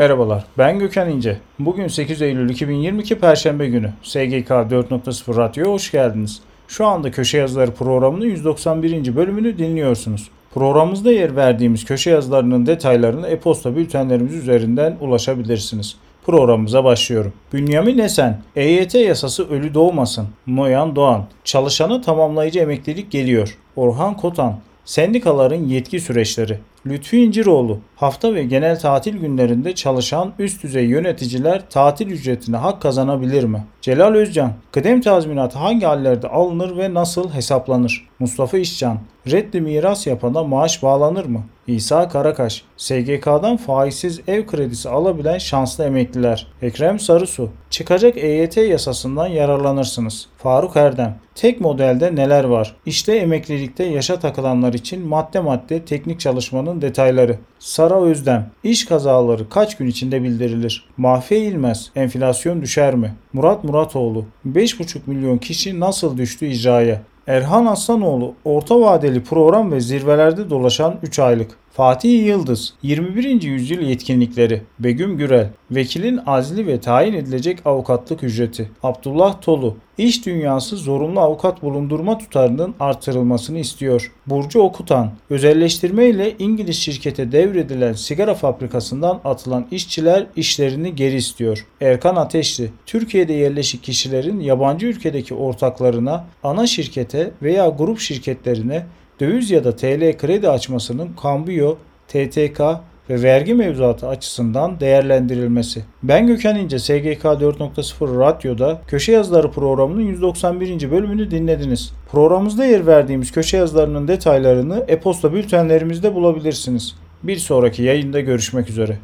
Merhabalar, ben Gökhan İnce. Bugün 8 Eylül 2022 Perşembe günü. SGK 4.0 Radyo'ya hoş geldiniz. Şu anda Köşe Yazıları programının 191. bölümünü dinliyorsunuz. Programımızda yer verdiğimiz köşe yazılarının detaylarını e-posta bültenlerimiz üzerinden ulaşabilirsiniz. Programımıza başlıyorum. Bünyamin Esen, EYT yasası ölü doğmasın. Noyan Doğan, çalışana tamamlayıcı emeklilik geliyor. Orhan Kotan, Sendikaların yetki süreçleri. Lütfi İnciroğlu, hafta ve genel tatil günlerinde çalışan üst düzey yöneticiler tatil ücretine hak kazanabilir mi? Celal Özcan, kıdem tazminatı hangi hallerde alınır ve nasıl hesaplanır? Mustafa İşcan, reddi miras yapana maaş bağlanır mı? İsa Karakaş, SGK'dan faizsiz ev kredisi alabilen şanslı emekliler. Ekrem Sarısu, çıkacak EYT yasasından yararlanırsınız. Faruk Erdem, tek modelde neler var? İşte emeklilikte yaşa takılanlar için madde madde teknik çalışmanın detayları. Sara Özdem, iş kazaları kaç gün içinde bildirilir? Mahfiye İlmez, enflasyon düşer mi? Murat Muratoğlu, 5,5 milyon kişi nasıl düştü icraya? Erhan Aslanoğlu, orta vadeli program ve zirvelerde dolaşan 3 aylık. Fatih Yıldız, 21. yüzyıl yetkinlikleri. Begüm Gürel, vekilin azli ve tayin edilecek avukatlık ücreti. Abdullah Tolu, iş dünyası zorunlu avukat bulundurma tutarının artırılmasını istiyor. Burcu Okutan, özelleştirme ile İngiliz şirkete devredilen sigara fabrikasından atılan işçiler işlerini geri istiyor. Erkan Ateşli, Türkiye'de yerleşik kişilerin yabancı ülkedeki ortaklarına, ana şirkete veya grup şirketlerine döviz ya da TL kredi açmasının kambiyo, TTK ve vergi mevzuatı açısından değerlendirilmesi. Ben Gökhan İnce, SGK 4.0 Radyo'da Köşe Yazıları programının 191. bölümünü dinlediniz. Programımızda yer verdiğimiz köşe yazılarının detaylarını e-posta bültenlerimizde bulabilirsiniz. Bir sonraki yayında görüşmek üzere.